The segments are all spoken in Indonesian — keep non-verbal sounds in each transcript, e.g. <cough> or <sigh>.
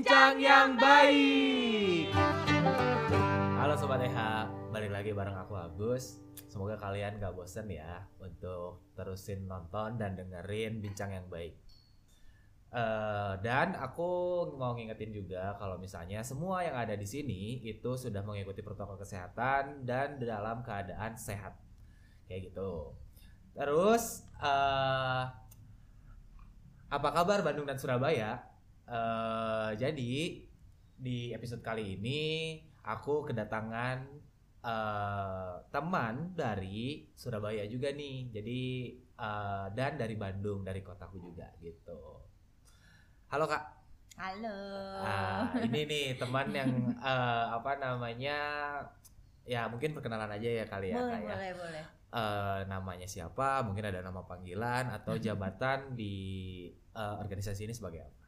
bincang yang baik. Halo Sobat EH, balik lagi bareng aku Agus. Semoga kalian gak bosen ya untuk terusin nonton dan dengerin bincang yang baik. Eh, dan aku mau ngingetin juga kalau misalnya semua yang ada di sini itu sudah mengikuti protokol kesehatan dan dalam keadaan sehat, kayak gitu. Terus eh apa kabar Bandung dan Surabaya? Eh, jadi di episode kali ini aku kedatangan eh, teman dari Surabaya juga nih. Jadi eh, dan dari Bandung dari kotaku juga gitu. Halo kak. Halo. Ah, ini nih teman yang eh, apa namanya? Ya mungkin perkenalan aja ya kali ya boleh, kak ya. boleh, boleh. Eh, namanya siapa? Mungkin ada nama panggilan atau <laughs> jabatan di eh, organisasi ini sebagai apa?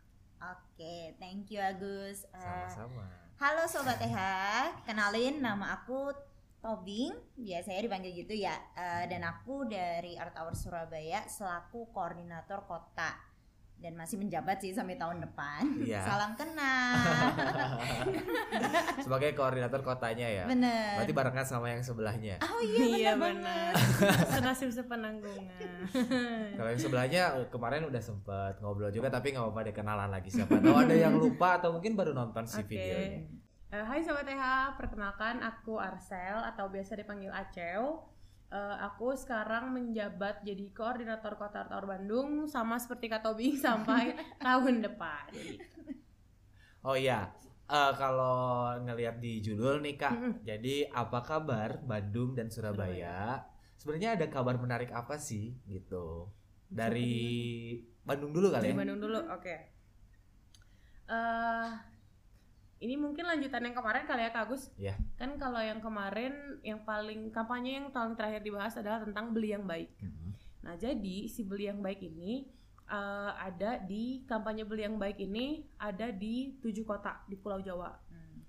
Oke, thank you Agus. Eh, Sama-sama. halo Sobat TH, kenalin nama aku Tobing, biasanya dipanggil gitu ya. Eh, dan aku dari Art Hour Surabaya selaku koordinator kota. Dan masih menjabat sih sampai tahun depan. Iya. <laughs> Salam kenal. <laughs> sebagai koordinator kotanya ya. Bener. Berarti barengan sama yang sebelahnya. Oh iya, Iya bener benar. banget. Senasib sepenanggungan. <laughs> Kalau yang sebelahnya eh, kemarin udah sempet ngobrol juga tapi nggak apa-apa deh kenalan lagi siapa tahu ada yang lupa atau mungkin baru nonton si Oke. videonya. Eh, hai Sobat TH, perkenalkan aku Arsel atau biasa dipanggil Aceu. Eh, aku sekarang menjabat jadi koordinator Kota Hour Bandung sama seperti Kak Tobing <laughs> sampai tahun depan. Oh iya, eh, kalau ngelihat di judul nih kak, Mm-mm. jadi apa kabar Bandung dan Surabaya? Sebenarnya ada kabar menarik apa sih gitu? Dari Bandung dulu kali Dari ya. Bandung dulu, oke. Eh, ini mungkin lanjutan yang kemarin kali ya Kak Agus. Iya. Kan kalau yang kemarin yang paling kampanye yang tahun terakhir dibahas adalah tentang beli yang baik. Mhm. Nah, jadi si beli yang baik ini eh, ada di kampanye beli yang baik ini ada di tujuh kota di Pulau Jawa. Hmm.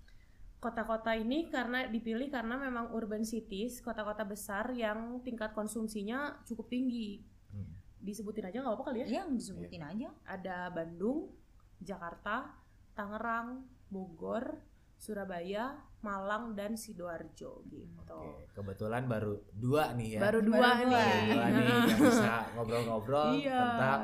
Kota-kota ini karena dipilih karena memang urban cities, kota-kota besar yang tingkat konsumsinya cukup tinggi. Hmm. Disebutin aja nggak apa-apa kali ya? Yang disebutin aja. Ada Bandung, Jakarta, Tangerang, Bogor, Surabaya, Malang, dan Sidoarjo gitu. Oke, kebetulan baru dua nih ya. Baru dua Baru dua. nih. Dua nih yang bisa ngobrol-ngobrol Iya. tentang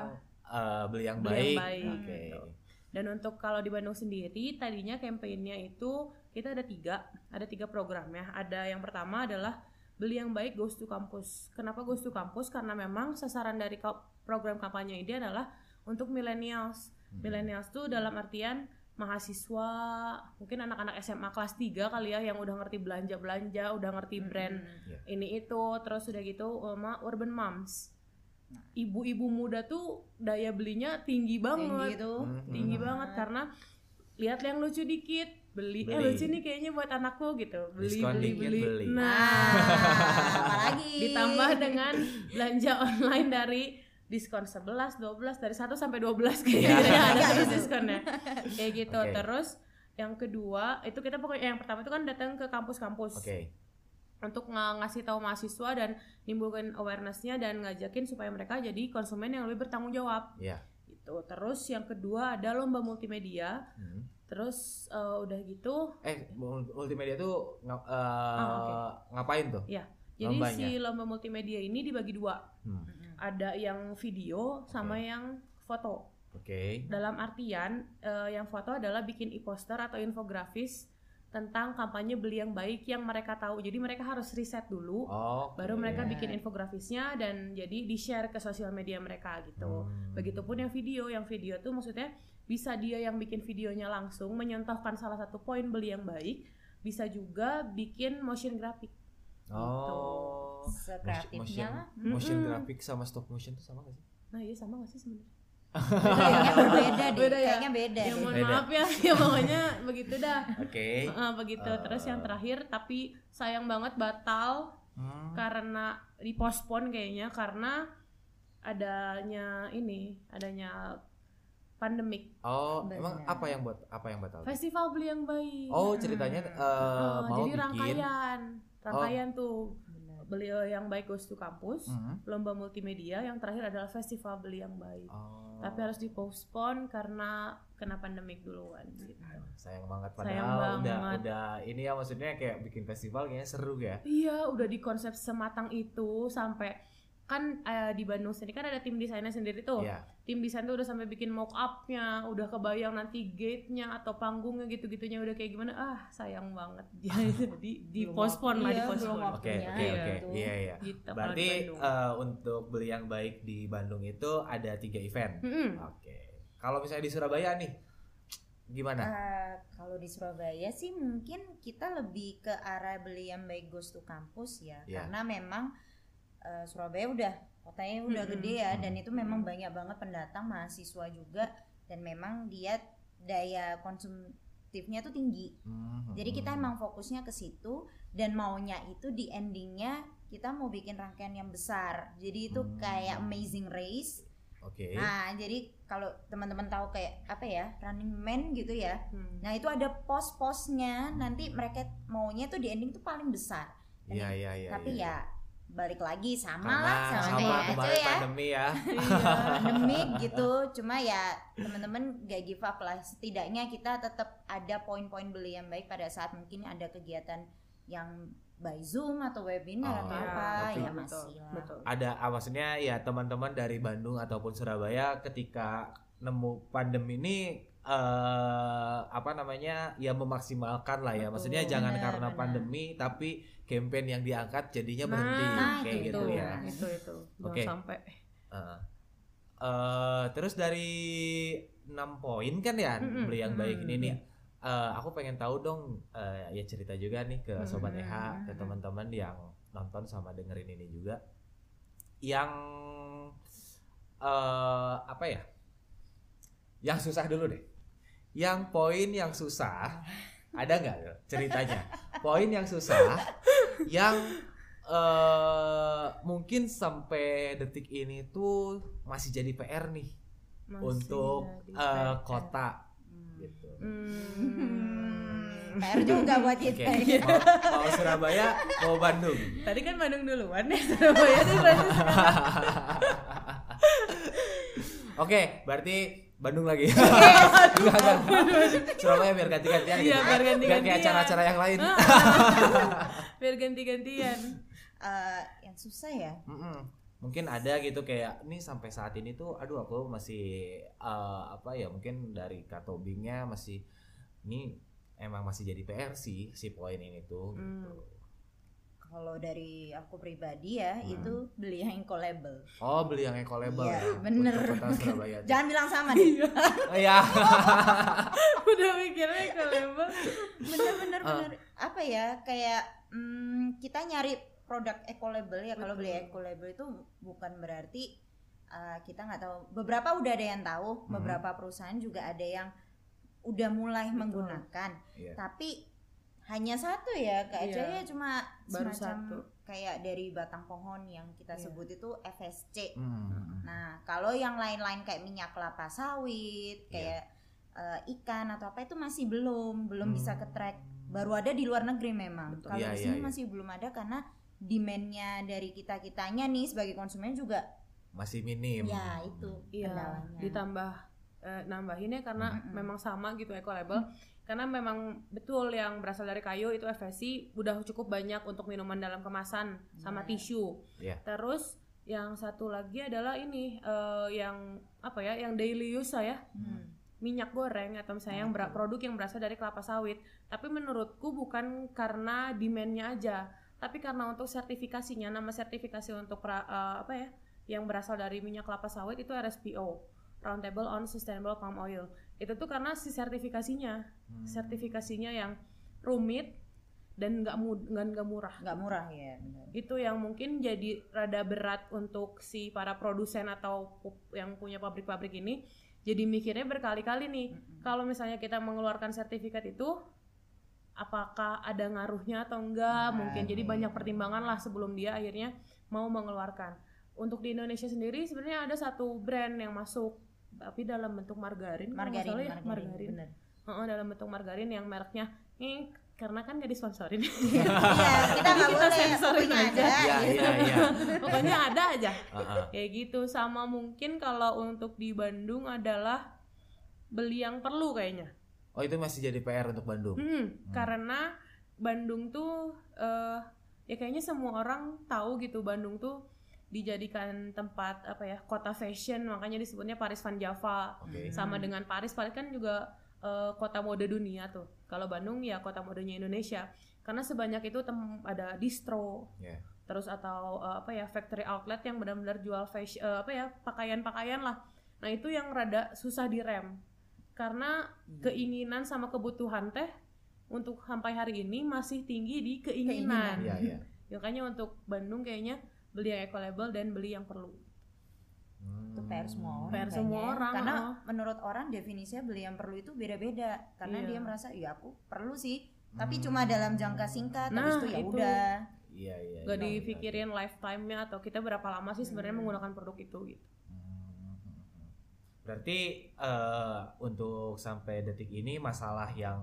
eh, beli yang Beli baik. yang baik, Oke. gitu. Dan untuk kalau di Bandung sendiri, tadinya kampanyenya itu kita ada tiga, ada tiga program ya. Ada yang pertama adalah beli yang baik goes to campus. Kenapa goes to campus? Karena memang sasaran dari program kampanye ini adalah untuk millennials. Mhm. Millennials tuh dalam artian mahasiswa, mungkin anak-anak SMA kelas 3 kali ya yang udah ngerti belanja-belanja, udah ngerti brand Hmm. ini itu, terus udah gitu sama urban moms. Ibu-ibu muda tuh daya belinya tinggi banget Tinggi tuh. Tinggi banget karena lihat yang lucu dikit beli, eh Beli. lucu nih kayaknya buat anakku gitu beli Diskon beli dikit, beli beli. nah Ah, apalagi ditambah dengan belanja online dari diskon 11 12 dari 1 sampai 12 kayaknya Iya. <laughs> ada terus diskonnya kayak gitu Oke. terus yang kedua itu kita pokoknya yang pertama itu kan datang ke kampus-kampus Oke. untuk nga- ngasih tahu mahasiswa dan nimbulkan awarenessnya dan ngajakin supaya mereka jadi konsumen yang lebih bertanggung jawab Iya. gitu terus yang kedua ada lomba multimedia Hmm. terus eh, udah gitu Eh, mul- multimedia tuh eh, Ah, oke. ngapain tuh? jadi Lombanya. si lomba multimedia ini dibagi dua Hmm. Ada yang video sama Oke. yang foto Oke. dalam artian eh, yang foto adalah bikin e-poster atau infografis tentang kampanye beli yang baik yang mereka tahu jadi mereka harus riset dulu Oh. baru mereka bikin infografisnya dan jadi di share ke sosial media mereka gitu Hmm. Begitupun yang video, yang video tuh maksudnya bisa dia yang bikin videonya langsung menyentuhkan salah satu poin beli yang baik, bisa juga bikin motion graphic. Oh. Sekreatifnya motion, lah. motion Mm-mm. graphic sama stop motion tuh sama gak sih? Nah iya sama gak sih sebenarnya? Kayaknya berbeda deh. Beda ya? Kayaknya beda. Ya mohon Beda. maaf ya, <laughs> ya pokoknya begitu dah. Oke. Heeh, begitu. Terus yang Eh. terakhir tapi sayang banget batal Hmm. karena dipospon kayaknya karena adanya ini, adanya pandemik. Oh, Benar. emang apa yang buat apa yang batal? Festival beli yang baik. Oh, ceritanya eh, Oh, mau jadi bikin rangkaian, rangkaian tuh Bener. beliau yang baik goes to kampus Mhm. lomba multimedia yang terakhir adalah festival beli yang baik Oh. tapi harus dipostpone karena kena pandemik duluan gitu. sayang banget padahal Sayang udah banget. udah ini ya maksudnya kayak bikin festival kayaknya seru ya. Iya, udah di konsep sematang itu sampai kan eh, di Bandung sendiri kan ada tim desainnya sendiri tuh. Iya. Tim desain tuh udah sampai bikin mock up-nya, udah kebayang nanti gate-nya atau panggungnya gitu-gitunya udah kayak gimana. Ah, sayang banget. <laughs> Jadi di postpone lah, di iya, postpone. Oke oke oke gitu. iya iya. Gitu Berarti eh, untuk beli yang baik di Bandung itu ada tiga event. Mm-mm. Oke. Kalau misalnya di Surabaya nih, gimana? Eh, kalau di Surabaya sih mungkin kita lebih ke arah beli yang baik goes to kampus ya Iya. karena memang eh, Surabaya udah kotanya udah Mm-mm. gede ya dan itu memang banyak banget pendatang mahasiswa juga dan memang dia daya konsumtifnya tuh tinggi Mhm. jadi kita emang fokusnya ke situ dan maunya itu di endingnya kita mau bikin rangkaian yang besar jadi itu Hmm. kayak Amazing Race Oke. nah jadi kalau teman-teman tahu kayak apa ya Running Man gitu ya Hmm. Nah itu ada pos-posnya nanti mereka maunya tuh di ending tuh paling besar. Iya iya iya. Tapi iya. ya balik lagi sama lah sama, sama kayak ya. pandemi ya. <laughs> Iya. Pandemik gitu. Cuma ya teman-teman gak give up lah. Setidaknya kita tetap ada poin-poin beli yang baik pada saat mungkin ada kegiatan yang by Zoom atau webinar Oh, atau iya. apa Tapi- ya betul, masih lah. betul. Ada ah, maksudnya ya teman-teman dari Bandung ataupun Surabaya ketika nemu pandemi ini eh apa namanya ya memaksimalkan lah ya Betul. maksudnya jangan karena benar. pandemi tapi campaign yang diangkat jadinya Nah, berhenti nah, kayak itu. gitu ya Itu itu. Oke. sampai. Heeh. Eh, terus dari 6 poin kan ya Mm-mm, beli yang baik ini mm-mm. nih Eh, aku pengen tahu dong eh, ya cerita juga nih ke sobat Mm-mm, EH ke mm-mm. teman-teman yang nonton sama dengerin ini juga yang eh apa ya yang susah dulu deh yang poin yang susah ada nggak ceritanya poin yang susah yang eh mungkin sampai detik ini tuh masih jadi PR nih Masih untuk PR. kota Hmm. gitu. Hmm. PR <laughs> juga buat kita. ya. mau, mau Surabaya, mau Bandung. Tadi kan Bandung duluan ya Surabaya tuh <laughs> Oke, berarti Bandung lagi. <laughs> Enggak, enggak. Surabaya biar ganti-gantian Iya, gitu. biar ganti-gantian. kayak acara-acara yang lain. <laughs> biar ganti-gantian. Eh, yang susah ya. Mm-mm. Mungkin ada gitu kayak ini sampai saat ini tuh aduh aku masih eh, apa ya mungkin dari katobingnya masih ini emang masih jadi PR sih si poin ini tuh Hmm. gitu. Kalau dari aku pribadi ya Hmm. itu beli yang collable. Oh, beli yang eco-label Iya, ya. bener. Untuk kota Surabaya. tuh. Jangan bilang sama deh. Oh, Iya. <laughs> Udah mikirnya kalau emang Bener-bener Ah. bener. Apa ya kayak mm, kita nyari produk eco label ya. Kalau beli eco label itu bukan berarti uh, kita nggak tahu. Beberapa udah ada yang tahu. Hmm. Beberapa perusahaan juga ada yang udah mulai Betul. menggunakan. Iya. Tapi hanya satu ya kak Iya. Eca ya cuma Baru semacam satu. kayak dari batang pohon yang kita Iya. sebut itu FSC Hmm. Nah, kalau yang lain-lain kayak minyak kelapa sawit, Iya. kayak eh, ikan atau apa itu masih belum, belum bisa Hmm. ke track. Baru ada di luar negeri memang. Kalau Iya, di iya, sini iya. masih belum ada karena demand-nya dari kita kitanya nih sebagai konsumen juga Masih minim. ya itu Iya, kendalanya. ditambah eh, nambahinnya karena Mm-mm. memang sama gitu eco label. Karena memang betul yang berasal dari kayu itu FSC udah cukup banyak untuk minuman dalam kemasan sama Iya. tisu. Iya. Terus yang satu lagi adalah ini eh, yang apa ya, yang daily use saya Hmm. minyak goreng atau misalnya yang ber- produk yang berasal dari kelapa sawit. Tapi menurutku bukan karena demand-nya aja, tapi karena untuk sertifikasinya, nama sertifikasi untuk pra- eh, apa ya, yang berasal dari minyak kelapa sawit itu RSPO, Roundtable on Sustainable Palm Oil. Itu tuh karena si sertifikasinya, Hmm. sertifikasinya yang rumit dan nggak nggak nggak murah. nggak murah ya. benar. Itu yang mungkin jadi rada berat untuk si para produsen atau yang punya pabrik-pabrik ini. Jadi mikirnya berkali-kali nih, Mm-mm. kalau misalnya kita mengeluarkan sertifikat itu apakah ada ngaruhnya atau enggak Nah, mungkin jadi iya. banyak pertimbangan lah sebelum dia akhirnya mau mengeluarkan untuk di Indonesia sendiri sebenarnya ada satu brand yang masuk tapi dalam bentuk margarin nggak Margarin, salah ya, margarin, margarin bener. Heeh, dalam bentuk margarin yang mereknya ini karena kan gak disponsorin <laughs> Iya, kita nggak boleh sensorin pokoknya aja. Iya gitu. iya iya. <laughs> pokoknya ada aja Heeh. kayak gitu sama mungkin kalau untuk di Bandung adalah beli yang perlu kayaknya Oh itu masih jadi PR untuk Bandung. Hmm, karena Bandung tuh eh ya kayaknya semua orang tahu gitu Bandung tuh dijadikan tempat apa ya kota fashion makanya disebutnya Paris Van Java. Oke. sama dengan Paris Paris kan juga eh, kota mode dunia tuh. Kalau Bandung ya kota modenya Indonesia. Karena sebanyak itu tem- ada distro. Ya. terus atau eh, apa ya factory outlet yang benar-benar jual fashion eh, apa ya pakaian-pakaian lah. Nah itu yang rada susah direm. Karena keinginan sama kebutuhan teh untuk sampai hari ini masih tinggi di keinginan. Iya iya. Makanya untuk Bandung kayaknya beli yang eco label dan beli yang perlu. Hmm. Itu PR semua orang. PR semua ya. orang, Karena oh. menurut orang definisinya beli yang perlu itu beda-beda. Karena Iya. dia merasa ya aku perlu sih, tapi Hmm. cuma dalam jangka singkat. Nah, habis itu ya itu. udah. Iya iya. Gak iya, dipikirin lifetime-nya atau kita berapa lama sih sebenarnya Hmm. menggunakan produk itu gitu. Berarti eh, untuk sampai detik ini masalah yang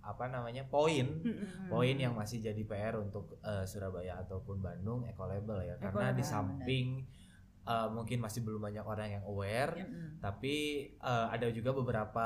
apa namanya poin Hmm. poin yang masih jadi PR untuk eh, Surabaya ataupun Bandung eco label ya karena di samping eh, mungkin masih belum banyak orang yang aware Mm-mm. tapi eh, ada juga beberapa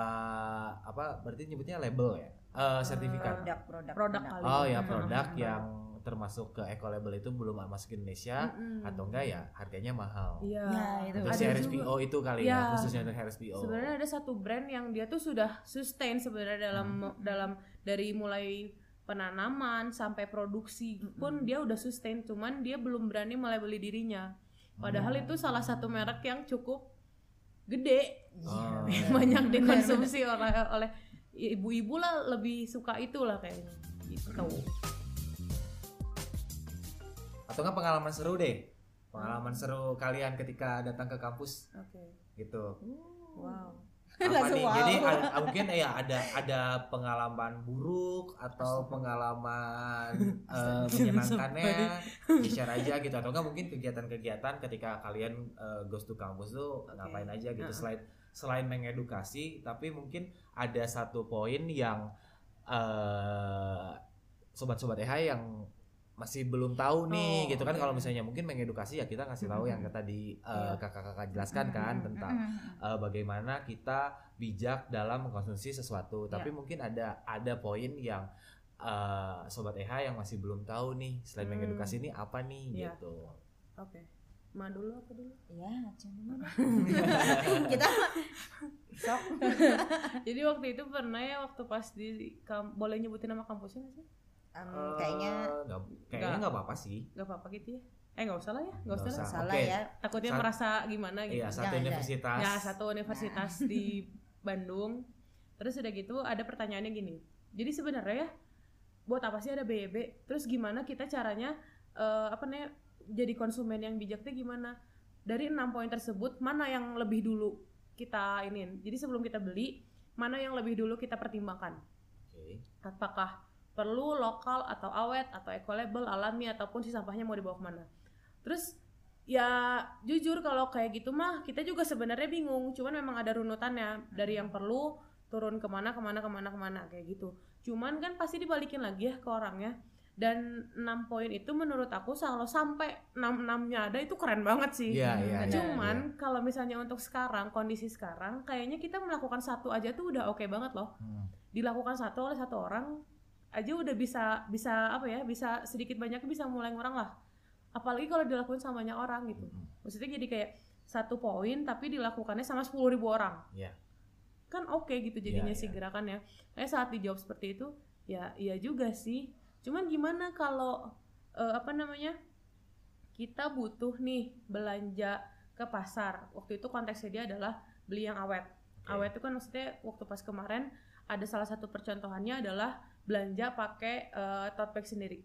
apa berarti nyebutnya label ya Eh, sertifikat Produk-produk. Produk benar. kali. oh ya produk Hmm. yang termasuk ke eco label itu belum masuk ke Indonesia Mm-mm. atau enggak ya harganya mahal Iya. Ya, itu. untuk Ada si juga- RSPO itu kali Ya. ya khususnya untuk RSPO Sebenarnya ada satu brand yang dia tuh sudah sustain sebenarnya dalam Hmm. dalam dari mulai penanaman sampai produksi pun Mm-mm. dia udah sustain cuman dia belum berani melabeli dirinya. Padahal Hmm. itu salah satu merek yang cukup gede Oh. <laughs> Iya, banyak benar. dikonsumsi oleh oleh ibu-ibu lah lebih suka itulah kayaknya gitu. Atau enggak pengalaman seru deh pengalaman seru kalian ketika datang ke kampus Oke. gitu Wow. apa <laughs> nih wow. jadi ada, mungkin ya ada ada pengalaman buruk atau pengalaman <laughs> eh, menyenangkannya <laughs> share aja gitu atau enggak mungkin kegiatan-kegiatan ketika kalian eh, goes to kampus tuh Oke. ngapain aja gitu Heeh. selain selain mengedukasi tapi mungkin ada satu poin yang eh, sobat-sobat EH yang masih belum tahu nih Oh, gitu kan oke. kalau misalnya mungkin mengedukasi ya kita kasih tahu yang Mhm. tadi eh, Iya. kakak-kakak jelaskan kan Mm-mm. tentang Mm-mm. eh, bagaimana kita bijak dalam mengkonsumsi sesuatu. Tapi Ya. mungkin ada ada poin yang eh, sobat EH yang masih belum tahu nih selain Hmm. mengedukasi ini apa nih Ya. gitu. Oke. Ma dulu apa dulu? Ya, deh. <laughs> Kita sok. <laughs> Jadi waktu itu pernah ya waktu pas di kam- boleh nyebutin nama kampusnya sih? Em, Eh, kayaknya nggak- kayaknya nggak. nggak apa-apa sih. Gak apa-apa gitu ya? Eh nggak usah lah ya, nggak Nggak usah lah. usah. salah ya. Takutnya Sa- merasa gimana gitu. Iya, satu Jangan, universitas. Ya satu universitas di Bandung. Terus udah gitu ada pertanyaannya gini. Jadi sebenarnya ya buat apa sih ada BEB? Terus gimana kita caranya eh, apa namanya jadi konsumen yang bijaknya gimana? Dari enam poin tersebut mana yang lebih dulu kita ini? Jadi sebelum kita beli mana yang lebih dulu kita pertimbangkan? Oke. apakah perlu lokal atau awet atau eco label alami ataupun si sampahnya mau dibawa ke mana. Terus ya jujur kalau kayak gitu mah kita juga sebenarnya bingung. Cuman memang ada runutannya dari yang perlu turun ke mana ke mana ke mana ke mana kayak gitu. Cuman kan pasti dibalikin lagi ya ke orangnya. Dan 6 poin itu menurut aku kalau sampai 6 enamnya ada itu keren banget sih. Iya, iya, iya. cuman kalau misalnya untuk sekarang kondisi sekarang kayaknya kita melakukan satu aja tuh udah oke banget loh. Hmm. dilakukan satu oleh satu orang aja udah bisa bisa apa ya bisa sedikit banyak bisa mulai ngurang lah. Apalagi kalau dilakukan sama banyak orang gitu. Maksudnya jadi kayak satu poin tapi dilakukannya sama 10.000 ribu orang. Iya. kan oke gitu jadinya Iya, si iya. gerakannya kayak saat dijawab seperti itu ya iya juga sih. Cuman gimana kalau eh, apa namanya kita butuh nih belanja ke pasar. Waktu itu konteksnya dia adalah beli yang awet. Oke. awet itu kan maksudnya waktu pas kemarin ada salah satu percontohannya adalah belanja pakai eh, tote bag sendiri.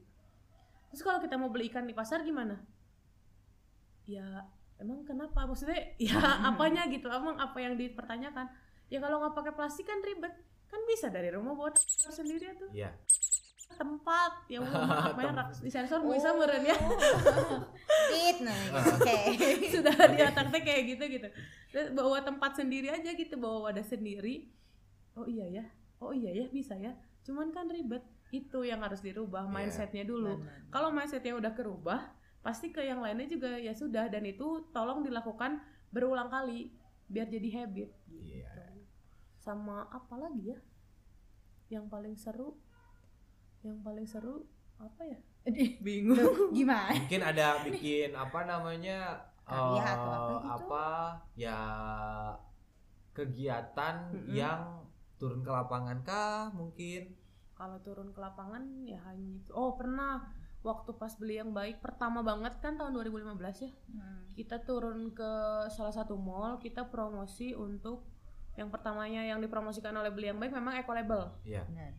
Terus kalau kita mau beli ikan di pasar gimana? Ya emang kenapa? Maksudnya <laughs> ya apanya gitu? Emang apa yang dipertanyakan? Ya kalau nggak pakai plastik kan ribet. Kan bisa dari rumah bawa sendiri tuh. Iya. tempat ya maaf <laughs> merek di sensor bisa Oh. meren ya. <laughs> Tit, nah, Ah. oke. sudah di otaknya kayak gitu gitu. Terus bawa tempat sendiri aja gitu bawa wadah sendiri. Oh iya ya. Oh iya ya bisa ya cuman kan ribet itu yang harus dirubah Iya. mindsetnya dulu Benar. kalau mindsetnya udah kerubah pasti ke yang lainnya juga ya sudah dan itu tolong dilakukan berulang kali biar jadi habit Iya. sama apa lagi ya yang paling seru yang paling seru apa ya <laughs> bingung <laughs> gimana Mungkin ada bikin apa namanya Karya eh, atau apa gitu? apa, ya kegiatan Mm-mm. yang turun ke lapangan kah mungkin? kalau turun ke lapangan ya hanya itu oh pernah waktu pas beli yang baik pertama banget kan tahun 2015 ya Hmm. kita turun ke salah satu mall kita promosi untuk yang pertamanya yang dipromosikan oleh beli yang baik memang eco label Iya. Benar.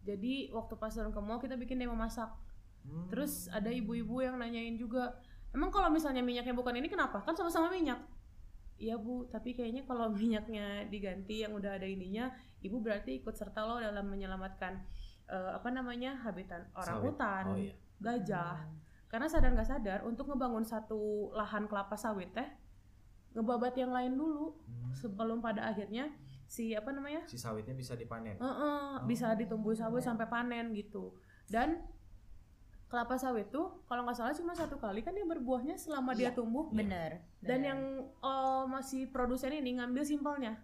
jadi waktu pas turun ke mall kita bikin demo masak Hmm. terus ada ibu-ibu yang nanyain juga emang kalau misalnya minyaknya bukan ini kenapa kan sama-sama minyak iya bu tapi kayaknya kalau <laughs> minyaknya diganti yang udah ada ininya ibu berarti ikut serta lo dalam menyelamatkan eh, apa namanya habitat orang Sawit. hutan Oh iya. gajah karena sadar nggak sadar untuk ngebangun satu lahan kelapa sawit teh ngebabat yang lain dulu Hmm. sebelum pada akhirnya si apa namanya Si sawitnya bisa dipanen. Heeh, bisa ditumbuh sawit sampai panen gitu dan kelapa sawit tuh kalau nggak salah cuma satu kali kan dia berbuahnya selama dia Iya. tumbuh benar dan benar. yang eh, masih produsen ini ngambil simpelnya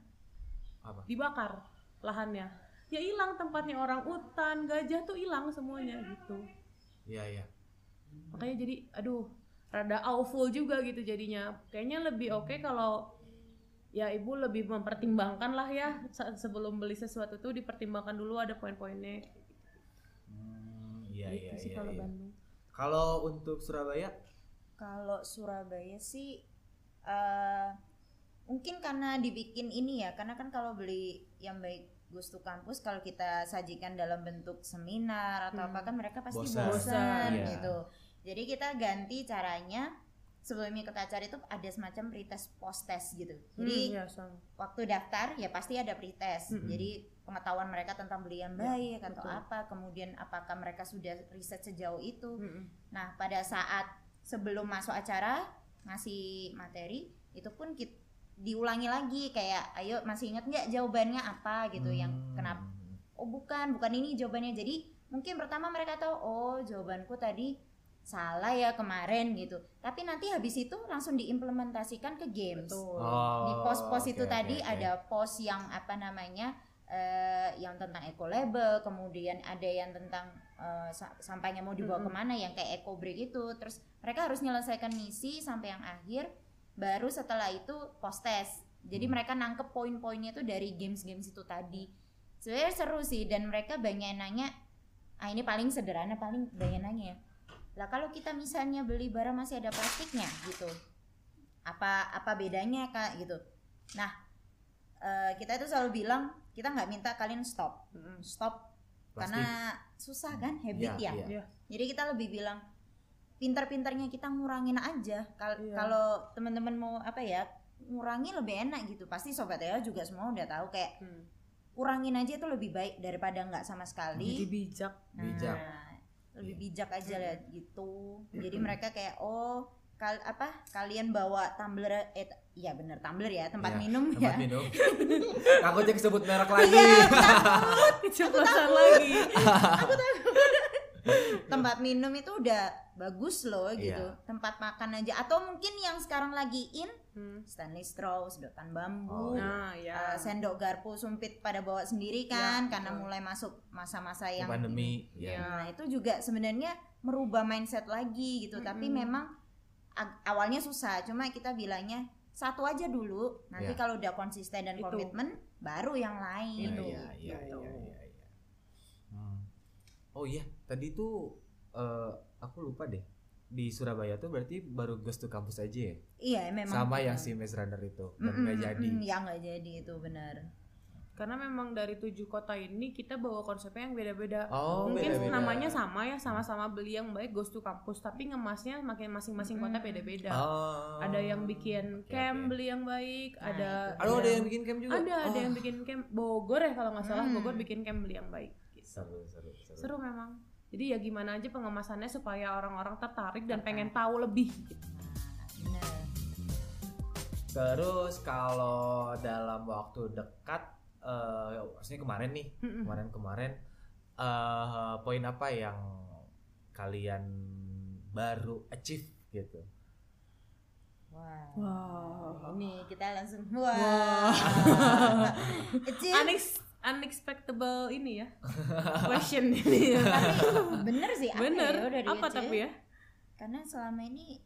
Apa? dibakar lahannya ya hilang tempatnya orang utan gajah tuh hilang semuanya gitu Iya iya. makanya jadi aduh rada awful juga gitu jadinya kayaknya lebih oke kalau ya ibu lebih mempertimbangkan lah ya saat sebelum beli sesuatu tuh dipertimbangkan dulu ada poin-poinnya Hmm, iya gitu iya sih iya. kalau iya. Bandung Kalau untuk Surabaya Kalau Surabaya sih eh mungkin karena dibikin ini ya, karena kan kalau beli yang baik Gustu Kampus kalau kita sajikan dalam bentuk seminar atau Hmm. apa kan mereka pasti Bosan. bosan, iya. gitu. Jadi kita ganti caranya sebelum ikut acara itu ada semacam pretest post test gitu. Jadi Hmm, ya, sama. waktu daftar ya pasti ada pretest. Mm-mm. Jadi pengetahuan mereka tentang beli yang Ya, baik atau betul. apa, kemudian apakah mereka sudah riset sejauh itu. Mm-mm. Nah, pada saat sebelum masuk acara ngasih materi itu pun kit- diulangi lagi kayak ayo masih ingat nggak jawabannya apa gitu yang Hmm. kenapa oh bukan bukan ini jawabannya jadi mungkin pertama mereka tahu oh jawabanku tadi salah ya kemarin gitu tapi nanti habis itu langsung diimplementasikan ke games Betul. Oh, di pos-pos oke, itu tadi oke. ada pos yang apa namanya eh, yang tentang eco label kemudian ada yang tentang eh, sa- sampahnya mau dibawa Mm-mm. ke mana yang kayak eco break itu terus mereka harus menyelesaikan misi sampai yang akhir baru setelah itu post test. Jadi Hmm. mereka nangkep poin-poinnya tuh dari games-games itu tadi. Sebenarnya seru sih dan mereka banyak nanya ah ini paling sederhana paling banyak nanya ya? Lah kalau kita misalnya beli barang masih ada plastiknya gitu. Apa apa bedanya kak? gitu. Nah eh, kita itu selalu bilang kita nggak minta kalian stop. Mm-mm. stop. Plastik. karena susah kan habit Iya, ya. iya. jadi kita lebih bilang pintar-pintarnya kita ngurangin aja Kal- Iya. kalau teman-teman mau apa ya ngurangi lebih enak gitu pasti sobat ya juga semua udah tahu kayak Hmm. kurangin aja itu lebih baik daripada nggak sama jadi sekali bijak Nah, Bijak. lebih Iya. bijak aja lah gitu jadi mereka kayak oh kal apa kalian bawa tumbler eh iya bener tumbler ya tempat Iya, minum Tempat ya minum. <laughs> Takutnya kesebut merek lagi. Iya, keceplosan lagi <laughs> tempat minum itu udah bagus loh gitu Iya. tempat makan aja atau mungkin yang sekarang lagi in Hmm. Stanley straw sedotan Oh, bambu nah eh, ya sendok garpu sumpit pada bawa sendiri kan karena betul. mulai masuk masa-masa yang pandemi. Ya. Nah, itu juga sebenarnya merubah mindset lagi gitu. Tapi Mm-mm. memang ag- awalnya susah. Cuma kita bilangnya satu aja dulu. Nanti Ya. kalau udah konsisten dan komitmen, baru yang lain. Iya, Itu. iya, iya, Gitu. iya, iya, iya. Oh iya, tadi tuh eh, aku lupa deh. Di Surabaya tuh berarti baru Ghost to Campus aja ya? Iya, memang. Sama yang benar. si Maze Runner itu dan Mm-mm, nggak jadi. mm-mm, ya nggak jadi itu benar. karena memang dari tujuh kota ini kita bawa konsepnya yang beda-beda Oh, mungkin beda-beda. namanya sama ya sama-sama beli yang baik Ghost to Campus tapi ngemasnya makin masing-masing kota Mm. beda-beda Oh. ada yang bikin Oke, camp oke. beli yang baik Nah, ada. Aduh, ada yang bikin camp juga. ada ada Oh, yang bikin camp Bogor ya kalau nggak salah Hmm. Bogor bikin camp beli yang baik. Seru, seru, seru. seru memang jadi ya gimana aja pengemasannya supaya orang-orang tertarik dan pengen tahu lebih gitu. Nah. Terus kalau dalam waktu dekat, eh maksudnya kemarin nih, kemarin-kemarin eh, poin apa yang kalian baru achieve gitu Wah. Wow. Ini kita langsung Wah. wah. <laughs> Kecil. Unex- unexpectable ini ya <laughs> question ini ya. Tapi bener sih apa Bener. ya dari Apa tapi ya? Karena selama ini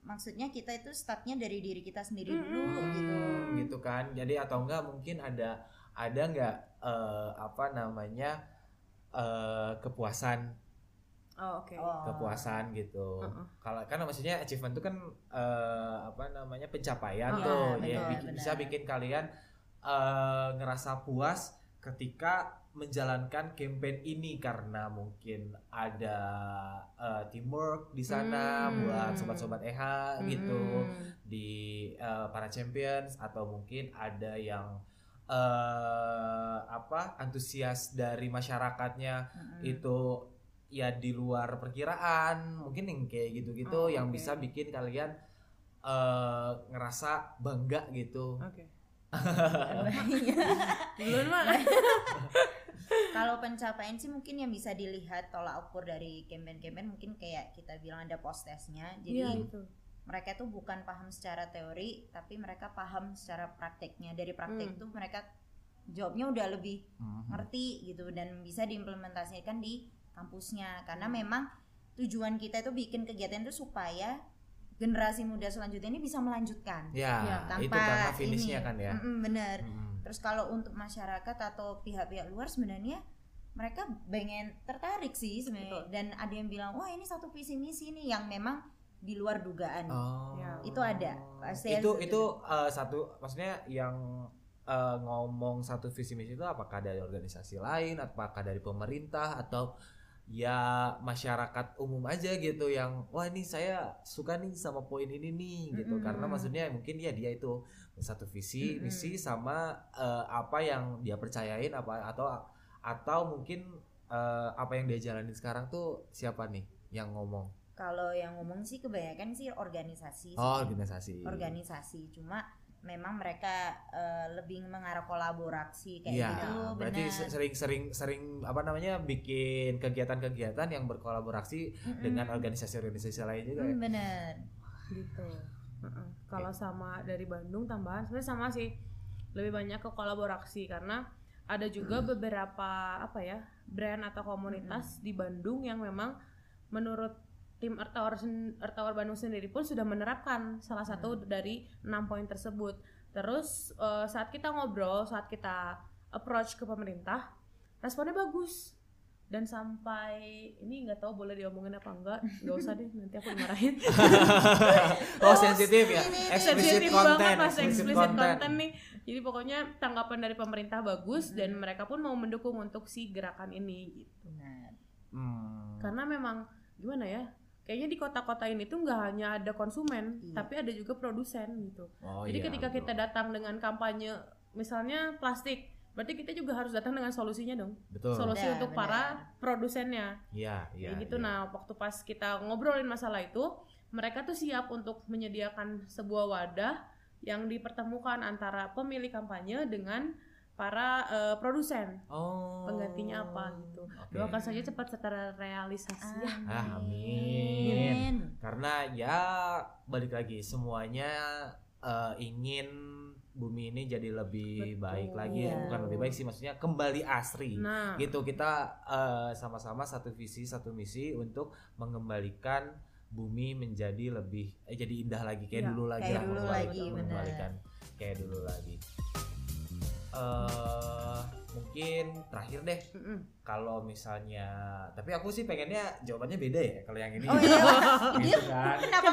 maksudnya kita itu startnya dari diri kita sendiri Mm-mm. dulu gitu. Hmm, gitu kan jadi atau enggak mungkin ada ada enggak eh, apa namanya eh, kepuasan Oh oke. Oh. kepuasan gitu Uh-uh. kalau kan maksudnya achievement itu kan eh, apa namanya pencapaian Iya, tuh betul, ya bikin- bisa bikin kalian eh, ngerasa puas ketika menjalankan campaign ini karena mungkin ada eh, teamwork di sana Hmm. buat sobat-sobat EH gitu Hmm. di eh, para champions atau mungkin ada yang eh apa antusias dari masyarakatnya Mm-mm. itu ya di luar perkiraan mungkin yang kayak gitu-gitu Oh, yang oke. bisa bikin kalian eh ngerasa bangga gitu Oke. Duluan mah. <laughs> Kalau pencapaian sih mungkin yang bisa dilihat tolak ukur dari campaign-campaign mungkin kayak kita bilang ada post testnya. Jadi Iya itu. mereka tuh bukan paham secara teori tapi mereka paham secara prakteknya. Dari praktek Hmm. tuh mereka jawabnya udah lebih Mhm. ngerti gitu dan bisa diimplementasikan di kampusnya karena memang tujuan kita itu bikin kegiatan itu supaya generasi muda selanjutnya ini bisa melanjutkan ya, Ya, itu tanpa karena finishnya ini. kan ya Mm-mm, bener Mhm. terus kalau untuk masyarakat atau pihak-pihak luar sebenarnya mereka pengen tertarik sih sebenarnya Betul. dan ada yang bilang wah ini satu visi misi nih yang memang di luar dugaan Oh. Ya. Itu ada. Pasti itu itu eh, satu maksudnya yang eh, ngomong satu visi misi itu apakah dari organisasi lain apakah dari pemerintah atau ya masyarakat umum aja gitu yang wah ini saya suka nih sama poin ini nih gitu Mm-mm. karena maksudnya mungkin ya dia itu satu visi Mm-mm. misi sama eh, apa yang dia percayain apa atau atau mungkin eh, apa yang dia jalanin sekarang tuh siapa nih yang ngomong kalau yang ngomong sih kebanyakan sih organisasi sih. oh organisasi organisasi cuma memang mereka eh, lebih mengarah kolaborasi kayak Iya, gitu berarti sering-sering sering apa namanya bikin kegiatan-kegiatan yang berkolaborasi Mm-mm. dengan organisasi-organisasi lain juga ya. Mm, bener gitu. Heeh. kalau sama dari Bandung tambahan sebenarnya sama sih. Lebih banyak ke kolaborasi karena ada juga beberapa apa ya brand atau komunitas di Bandung yang memang menurut tim Earth Hour, sen- Earth Hour Bandung sendiri pun sudah menerapkan salah satu dari enam poin tersebut. Terus eh, saat kita ngobrol saat kita approach ke pemerintah responnya bagus. Dan sampai ini nggak tahu boleh diomongin apa enggak. Nggak usah deh nanti aku dimarahin. <laughs> Oh sensitif ya? Sensitif content banget explicit content. content nih. Jadi pokoknya tanggapan dari pemerintah bagus dan mereka pun mau mendukung untuk si gerakan ini gitu. Benar. Hmm. karena memang gimana ya kayaknya di kota-kota ini tuh nggak hanya ada konsumen Iya. tapi ada juga produsen gitu Oh, jadi iya, ketika betul. kita datang dengan kampanye misalnya plastik berarti kita juga harus datang dengan solusinya dong betul solusi Benar, untuk benar. para produsennya iya iya Kayak gitu iya. nah waktu pas kita ngobrolin masalah itu mereka tuh siap untuk menyediakan sebuah wadah yang dipertemukan antara pemilik kampanye dengan para eh, produsen oh penggantinya apa gitu Oke. doakan saja cepat secara realisasi ya Ah, amin. karena ya balik lagi semuanya eh, ingin bumi ini jadi lebih Betul. baik lagi Iya. bukan lebih baik sih maksudnya kembali asri nah gitu kita eh, sama-sama satu visi satu misi untuk mengembalikan bumi menjadi lebih eh, jadi indah lagi kayak Iya, dulu lagi kayak lah, dulu lagi, benar. kayak dulu lagi eh mungkin terakhir deh. Kalau misalnya tapi aku sih pengennya jawabannya beda ya kalau yang ini. Oh iya? <laughs> Gitu <laughs> kan. Kenapa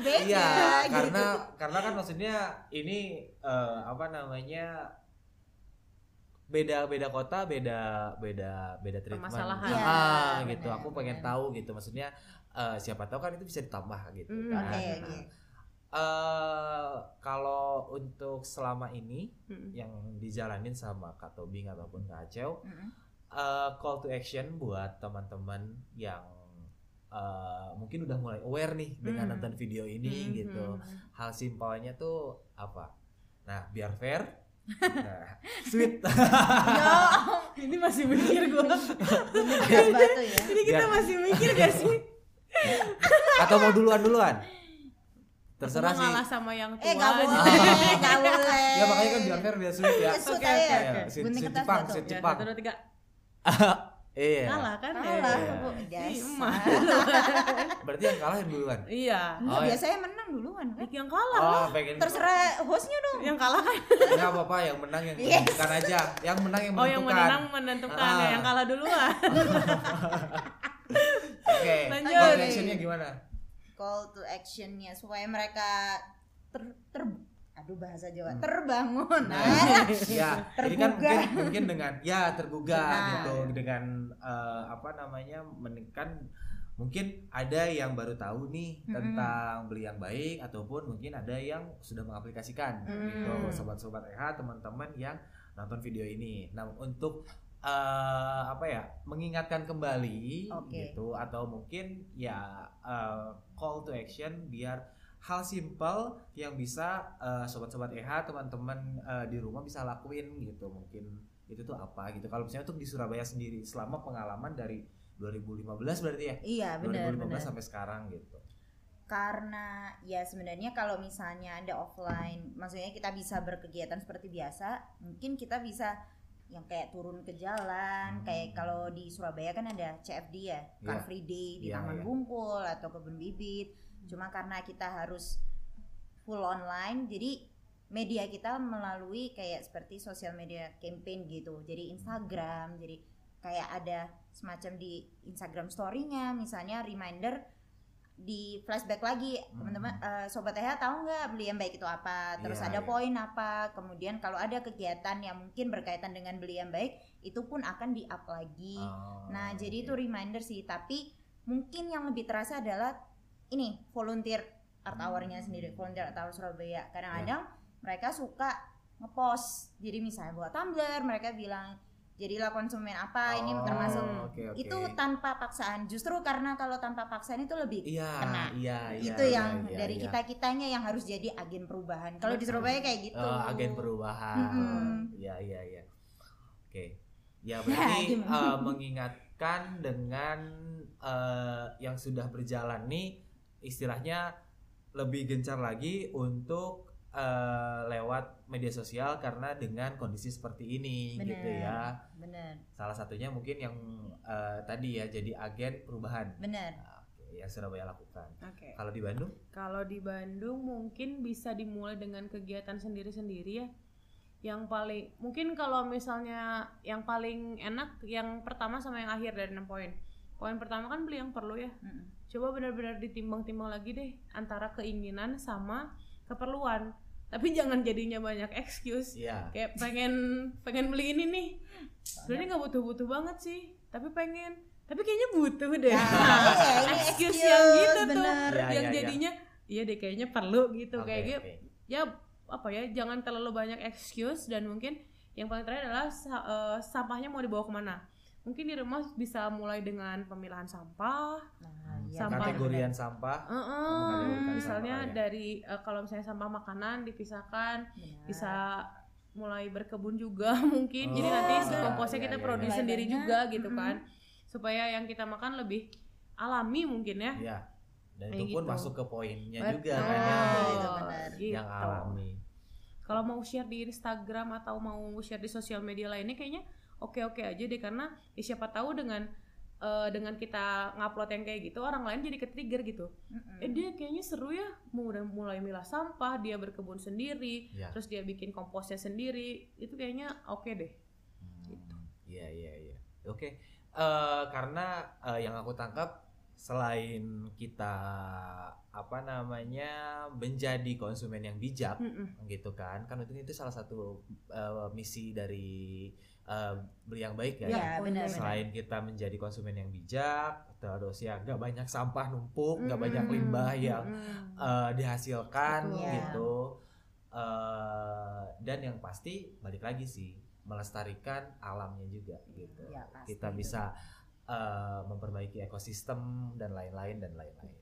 beda iya gitu. karena karena kan maksudnya ini eh, apa namanya beda beda kota beda beda beda treatment. Iya, ah gitu. Benar, aku pengen benar. tahu gitu. Maksudnya eh, siapa tahu kan itu bisa ditambah gitu Mm, kan. oke Nah, oke eh, kalau untuk selama ini Mm-mm. yang dijalanin sama Kak Tobing ataupun Kak Acel Mm-mm. eh, call to action buat teman-teman yang eh, mungkin udah mulai aware nih dengan Hmm. nonton video ini Mhm. gitu. Hal simpelnya tuh apa? Nah, biar fair, <laughs> Nah, sweet. <laughs> Ya, <laughs> ini masih mikir gue gas batu ya. ini kita Biar- masih mikir gak sih Atau mau duluan duluan? Terserah sih. ngalah sama yang tua Eh nggak aja. boleh, <laughs> <laughs> nggak boleh. Ya makanya kan biar fair biar sweet ya. Oke, oke, Ya, oke. Jepang, sweet Ya, Jepang. satu dua tiga <laughs> Iya. kalah kan Kalah, Iya. Bu. Ih, Dasar. emak. Berarti yang kalah yang duluan. iya Enggak, Oh, ya. biasanya menang duluan kan. Yang kalah Oh, pengen Terserah hostnya dong. yang kalah kan Enggak apa-apa, yang menang yang Yes. menentukan aja. Yang menang yang oh yang menentukan. menang menentukan Ah. ya yang kalah duluan Oke. Lanjut. Call to actionnya gimana? Call to actionnya supaya mereka ter, ter aduh bahasa Jawa Hmm. terbangun. Nah, Nah, ya, ini kan Tergugah. mungkin mungkin dengan ya tergugah Nah. gitu dengan eh, apa namanya menekan mungkin ada yang baru tahu nih Mm-mm. tentang beli yang baik ataupun mungkin ada yang sudah mengaplikasikan gitu Mm. sobat-sobat EH teman-teman yang nonton video ini. Nah, untuk eh, apa ya mengingatkan kembali Oke. gitu. Atau mungkin ya eh, call to action biar hal simpel yang bisa eh, sobat-sobat EH teman-teman eh, di rumah bisa lakuin gitu. Mungkin itu tuh apa gitu. Kalau misalnya untuk di Surabaya sendiri selama pengalaman dari 2015 berarti ya? Iya benar 2015 benar. sampai sekarang gitu. Karena ya sebenarnya kalau misalnya ada offline, maksudnya kita bisa berkegiatan seperti biasa, mungkin kita bisa yang kayak turun ke jalan, Hmm. kayak kalau di Surabaya kan ada CFD ya, Car Iya. Free Day di Iya, Taman iya. Bungkul atau kebun bibit. Cuma karena kita harus full online, jadi media kita melalui kayak seperti sosial media campaign gitu. Jadi Instagram, jadi kayak ada semacam di Instagram story-nya misalnya reminder di flashback lagi. Hmm. teman-teman eh, sobat EH tahu nggak beli yang baik itu apa? Terus Iya, ada iya. poin apa? Kemudian kalau ada kegiatan yang mungkin berkaitan dengan beli yang baik itu pun akan di up lagi. Oh, nah jadi oke. itu reminder sih. Tapi mungkin yang lebih terasa adalah ini volunteer art hour-nya sendiri volunteer art hour Surabaya. Kadang-kadang mereka suka ngepost. Jadi misalnya buat Tumblr mereka bilang jadilah konsumen apa ini Oh, termasuk oke, oke. itu tanpa paksaan justru karena kalau tanpa paksaan itu lebih iya kena. iya iya itu iya, yang iya, dari iya. kita kitanya yang harus jadi agen perubahan kalau di Surabaya kayak gitu Oh, agen perubahan. Mm-mm. Iya iya iya. Oke. Ya <laughs> berarti eh, mengingatkan dengan eh, yang sudah berjalan nih istilahnya lebih gencar lagi untuk eh, lewat media sosial karena dengan kondisi seperti ini Bener. gitu ya. bener Salah satunya mungkin yang eh, tadi ya jadi agen perubahan. bener Nah, yang Surabaya lakukan. oke Kalau di Bandung? Kalau di Bandung mungkin bisa dimulai dengan kegiatan sendiri-sendiri ya. Yang paling mungkin kalau misalnya yang paling enak yang pertama sama yang akhir dari 6 poin. Poin pertama kan beli yang perlu ya. Mm-mm. Coba benar-benar ditimbang-timbang lagi deh antara keinginan sama keperluan. Tapi jangan jadinya banyak excuse. Iya. Kayak pengen pengen beli ini nih. Sebenarnya nggak butuh-butuh banget sih, tapi pengen. Tapi kayaknya butuh deh. <laughs> Ini excuse, excuse, yang gitu tuh bener. Iya, yang iya, iya. jadinya iya deh kayaknya perlu gitu Oke, kayak gitu oke. ya apa ya jangan terlalu banyak excuse dan mungkin yang paling terakhir adalah eh, sampahnya mau dibawa ke mana mungkin di rumah bisa mulai dengan pemilahan sampah Nah, iya, Sampah. Kategorian sampah. Eh, Mengalir- misalnya sampah, ya. dari eh, kalau misalnya sampah makanan dipisahkan bener. bisa mulai berkebun juga <laughs> mungkin jadi Oh, nanti si iya, komposnya iya, kita iya, produksi iya. sendiri juga gitu kan supaya yang kita makan lebih alami mungkin ya Iya. Dan Kayak itu pun gitu. masuk ke poinnya Betul. juga kan yang, itu benar. Gitu. yang alami. Kalau mau share di Instagram atau mau share di sosial media lainnya kayaknya oke-oke aja deh karena ya siapa tahu dengan eh, dengan kita ngupload yang kayak gitu orang lain jadi ke-trigger gitu. Mm-mm. Eh dia kayaknya seru ya udah mulai milah sampah, dia berkebun sendiri, Iya. terus dia bikin komposnya sendiri. Itu kayaknya oke deh. Gitu. Hmm, Iya iya iya. Oke. Eh, karena eh, yang aku tangkap selain kita apa namanya menjadi konsumen yang bijak Mm-mm. gitu kan kan itu itu salah satu eh, misi dari eh, beli yang baik ya. Iya, poin benar. Selain kita menjadi konsumen yang bijak, terus ya nggak banyak sampah numpuk, nggak banyak Mm-mm. limbah yang Mm-mm. eh, dihasilkan Betul. gitu Eh, dan yang pasti balik lagi sih melestarikan alamnya juga gitu Ya, pasti kita itu. Eh, memperbaiki ekosistem dan lain-lain dan lain-lain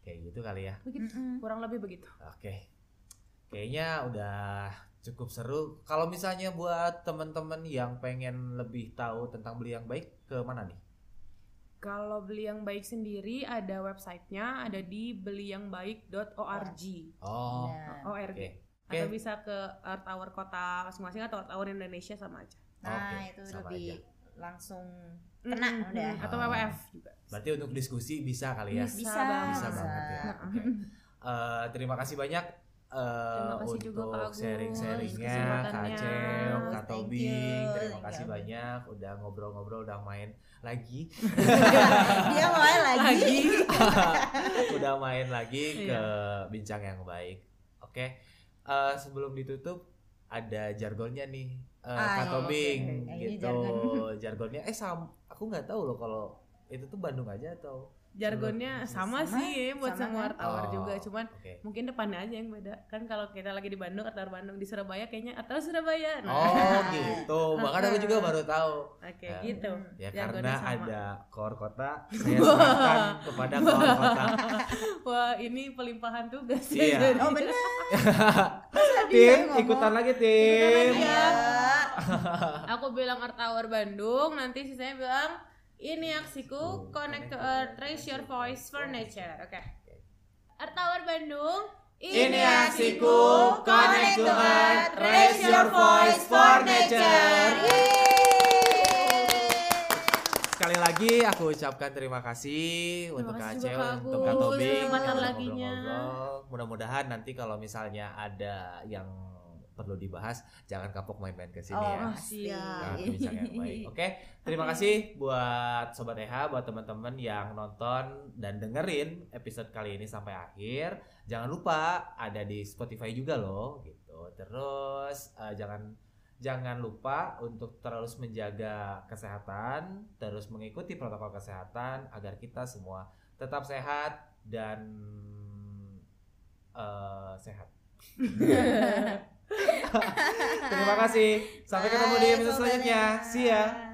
kayak gitu kali ya begitu. Kurang lebih begitu. oke kayaknya udah cukup seru. Kalau misalnya buat teman-teman yang pengen lebih tahu tentang beli yang baik ke mana nih? Kalau beli yang baik sendiri ada websitenya, ada di beliyangbaik.org. Oh, Nah, ORG. oke. Atau Oke. bisa ke Art Tower kota masing-masing atau Art Tower Indonesia sama aja. nah Oke, itu sama lebih aja. langsung kena Mm-mm. udah. Atau. WWF juga. Berarti untuk diskusi bisa kali ya? Bisa. Bisa, banget. Bisa banget ya. Bisa. Oke. Eh, terima kasih banyak eh, Terima kasih untuk sharing-sharingnya, Kak. Aceh, Kak Tobing. Terima thank kasih you. banyak udah ngobrol-ngobrol, udah main lagi. <laughs> Dia mulai lagi. <laughs> udah main lagi ke Iya. bincang yang baik. Oke. Eh, sebelum ditutup ada jargonnya nih. Eh, Ah, Kak Tobing oke, oke. Ini gitu. jargon. <laughs> Jargonnya eh sam aku nggak tahu loh kalau itu tuh Bandung aja atau Jargonnya sama, Sama, sih buat sama semua kan? Art Tower Oh, juga, cuman Oke. mungkin depannya aja yang beda. Kan kalau kita lagi di Bandung, Art Tower Bandung di Surabaya kayaknya Tower Surabaya. Nah, Oh gitu. <laughs> Bahkan aku juga baru tahu. Oke, Ya. gitu. Ya Jargonnya karena sama. ada kor kota, <laughs> saya serahkan kepada kor kota. Wah, ini pelimpahan tugas Iya. Jadi- Oh benar. tim, ikutan lagi Ikutan tim. lagi ya. <laughs> Aku bilang Art Tower Bandung, nanti sisanya bilang ini aksiku connect to Earth, raise your voice furniture. Oke. Art Tower Bandung. Ini aksiku, connect to earth, raise your voice for nature. Sekali lagi aku ucapkan terima kasih untuk Kak Aceh, untuk Kak. Tobing, ngobrol-ngobrol. Mudah-mudahan nanti kalau misalnya ada yang perlu dibahas, jangan kapok main-main ke sini ya. Oh, siap. Nah, yang baik. Oke, <laughs> terima kasih buat sobat EH, buat teman-teman yang nonton dan dengerin episode kali ini sampai akhir. Jangan lupa ada di Spotify juga loh, gitu. Terus eh, jangan jangan lupa untuk terus menjaga kesehatan, terus mengikuti protokol kesehatan agar kita semua tetap sehat dan eh, sehat. <laughs> Terima kasih. Sampai ketemu di episode Sobat selanjutnya. See ya.